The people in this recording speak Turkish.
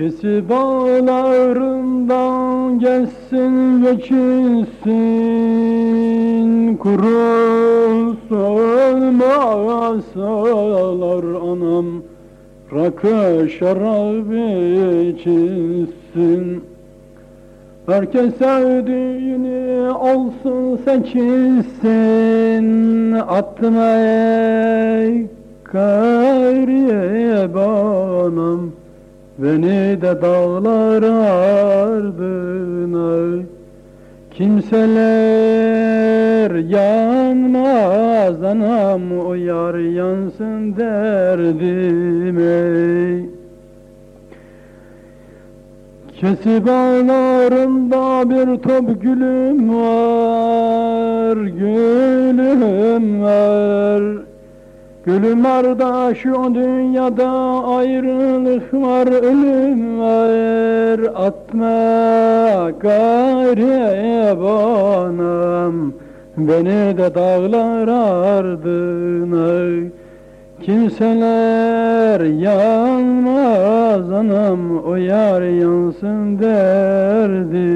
Kesi bağlarından gelsin geçilsin Kurusun masalar anam. Rakı şarap içilsin. Herkes sevdiğini olsun seçilsin Atma ey garibanım Beni de dağlar ardına Kimseler yanmaz anam O yansın derdime Kesip ağlarında bir top gülüm var Gülüm var Gülüm var da şu dünyada ayrılık var ölüm var. Atma garibanım Beni de dağlar ardına. Kimseler yanmaz anam O yar yansın derdime